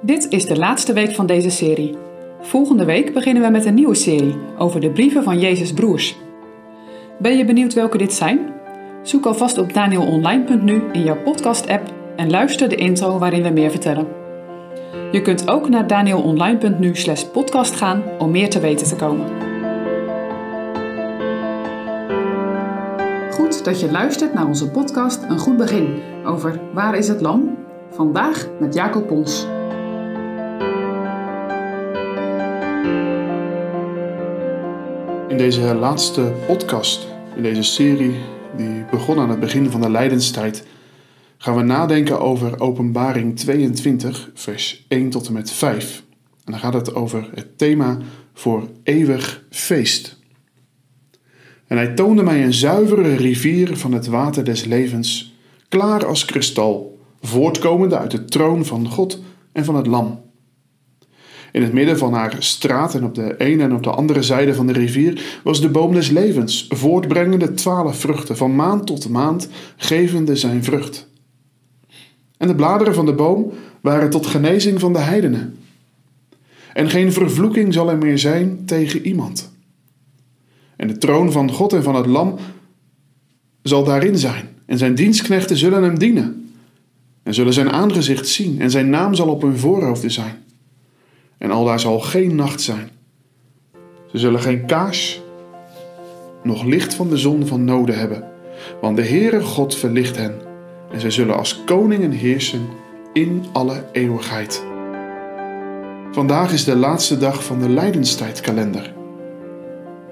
Dit is de laatste week van deze serie. Volgende week beginnen we met een nieuwe serie over de brieven van Jezus' broers. Ben je benieuwd welke dit zijn? Zoek alvast op danielonline.nu in jouw podcast-app en luister de intro waarin we meer vertellen. Je kunt ook naar danielonline.nu slash podcast gaan om meer te weten te komen. Goed dat je luistert naar onze podcast Een Goed Begin over Waar is het Lam? Vandaag met Jacob Pons. In deze laatste podcast, in deze serie die begon aan het begin van de Lijdenstijd, gaan we nadenken over Openbaring 22, vers 1 tot en met 5. En dan gaat het over het thema voor eeuwig feest. En hij toonde mij een zuivere rivier van het water des levens, klaar als kristal, voortkomende uit de troon van God en van het Lam. In het midden van haar straat en op de ene en op de andere zijde van de rivier was de boom des levens, voortbrengende twaalf vruchten, van maand tot maand gevende zijn vrucht. En de bladeren van de boom waren tot genezing van de heidenen. En geen vervloeking zal er meer zijn tegen iemand. En de troon van God en van het Lam zal daarin zijn, en zijn dienstknechten zullen hem dienen, en zullen zijn aangezicht zien, en zijn naam zal op hun voorhoofden zijn en aldaar zal geen nacht zijn. Ze zullen geen kaars, nog licht van de zon van noden hebben, want de Heere God verlicht hen, en zij zullen als koningen heersen in alle eeuwigheid. Vandaag is de laatste dag van de Lijdenstijdkalender.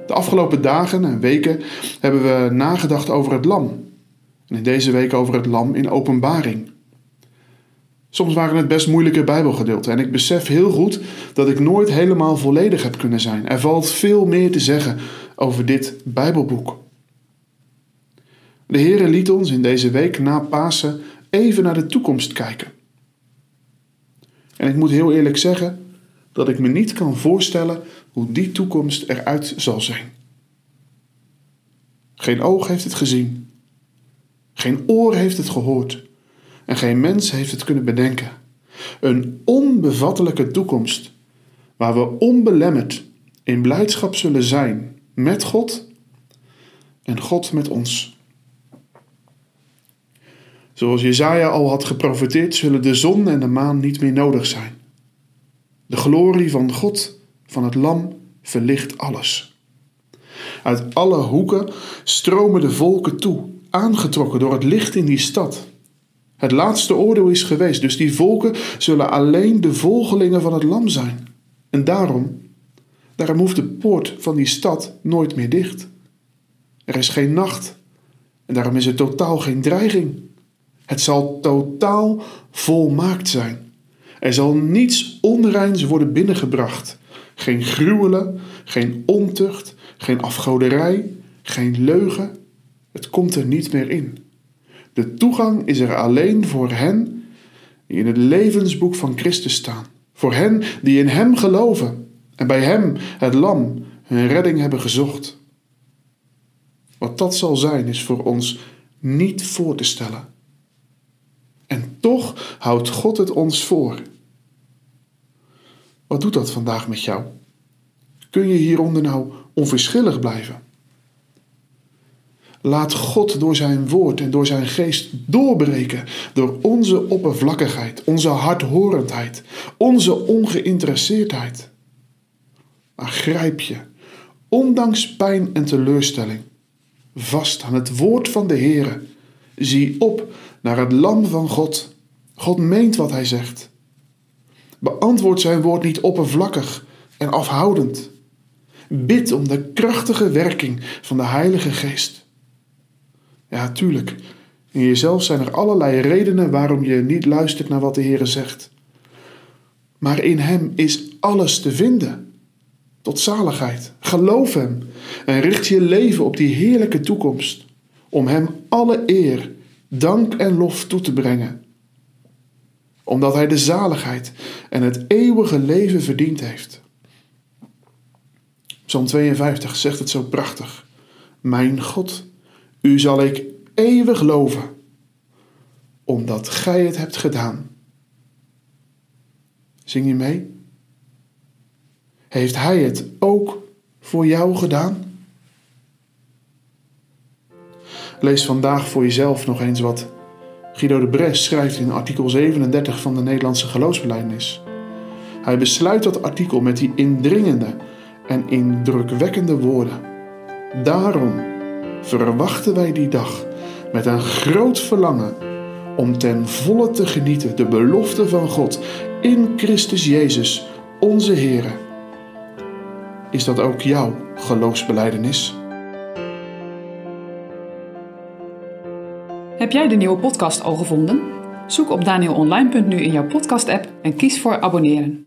De afgelopen dagen en weken hebben we nagedacht over het lam. En in deze week over het lam in openbaring. Soms waren het best moeilijke Bijbelgedeelten en ik besef heel goed dat ik nooit helemaal volledig heb kunnen zijn. Er valt veel meer te zeggen over dit Bijbelboek. De Heere liet ons in deze week na Pasen even naar de toekomst kijken. En ik moet heel eerlijk zeggen dat ik me niet kan voorstellen hoe die toekomst eruit zal zijn. Geen oog heeft het gezien, geen oor heeft het gehoord en geen mens heeft het kunnen bedenken. Een onbevattelijke toekomst, waar we onbelemmerd in blijdschap zullen zijn met God en God met ons. Zoals Jezaja al had geprofeteerd, zullen de zon en de maan niet meer nodig zijn. De glorie van God, van het Lam, verlicht alles. Uit alle hoeken stromen de volken toe, aangetrokken door het licht in die stad. Het laatste oordeel is geweest, dus die volken zullen alleen de volgelingen van het lam zijn. En daarom, daarom hoeft de poort van die stad nooit meer dicht. Er is geen nacht en daarom is er totaal geen dreiging. Het zal totaal volmaakt zijn. Er zal niets onreins worden binnengebracht. Geen gruwelen, geen ontucht, geen afgoderij, geen leugen. Het komt er niet meer in. De toegang is er alleen voor hen die in het levensboek van Christus staan. Voor hen die in Hem geloven en bij Hem, het Lam, hun redding hebben gezocht. Wat dat zal zijn, is voor ons niet voor te stellen. En toch houdt God het ons voor. Wat doet dat vandaag met jou? Kun je hieronder nou onverschillig blijven? Laat God door zijn woord en door zijn geest doorbreken door onze oppervlakkigheid, onze hardhorendheid, onze ongeïnteresseerdheid. Maar grijp je, ondanks pijn en teleurstelling, vast aan het woord van de Heere. Zie op naar het lam van God. God meent wat hij zegt. Beantwoord zijn woord niet oppervlakkig en afhoudend. Bid om de krachtige werking van de Heilige Geest. Ja, tuurlijk. In jezelf zijn er allerlei redenen waarom je niet luistert naar wat de Heer zegt. Maar in Hem is alles te vinden. Tot zaligheid. Geloof Hem en richt je leven op die heerlijke toekomst. Om Hem alle eer, dank en lof toe te brengen. Omdat Hij de zaligheid en het eeuwige leven verdiend heeft. Psalm 52 zegt het zo prachtig. Mijn God u zal ik eeuwig loven, omdat gij het hebt gedaan. Zing je mee? Heeft Hij het ook voor jou gedaan? Lees vandaag voor jezelf nog eens wat Guido de Bres schrijft in artikel 37 van de Nederlandse geloofsbelijdenis. Hij besluit dat artikel met die indringende en indrukwekkende woorden. Daarom verwachten wij die dag met een groot verlangen om ten volle te genieten de belofte van God in Christus Jezus, onze Heer. Is dat ook jouw geloofsbeleidenis? Heb jij de nieuwe podcast al gevonden? Zoek op danielonline.nu in jouw podcast-app en kies voor abonneren.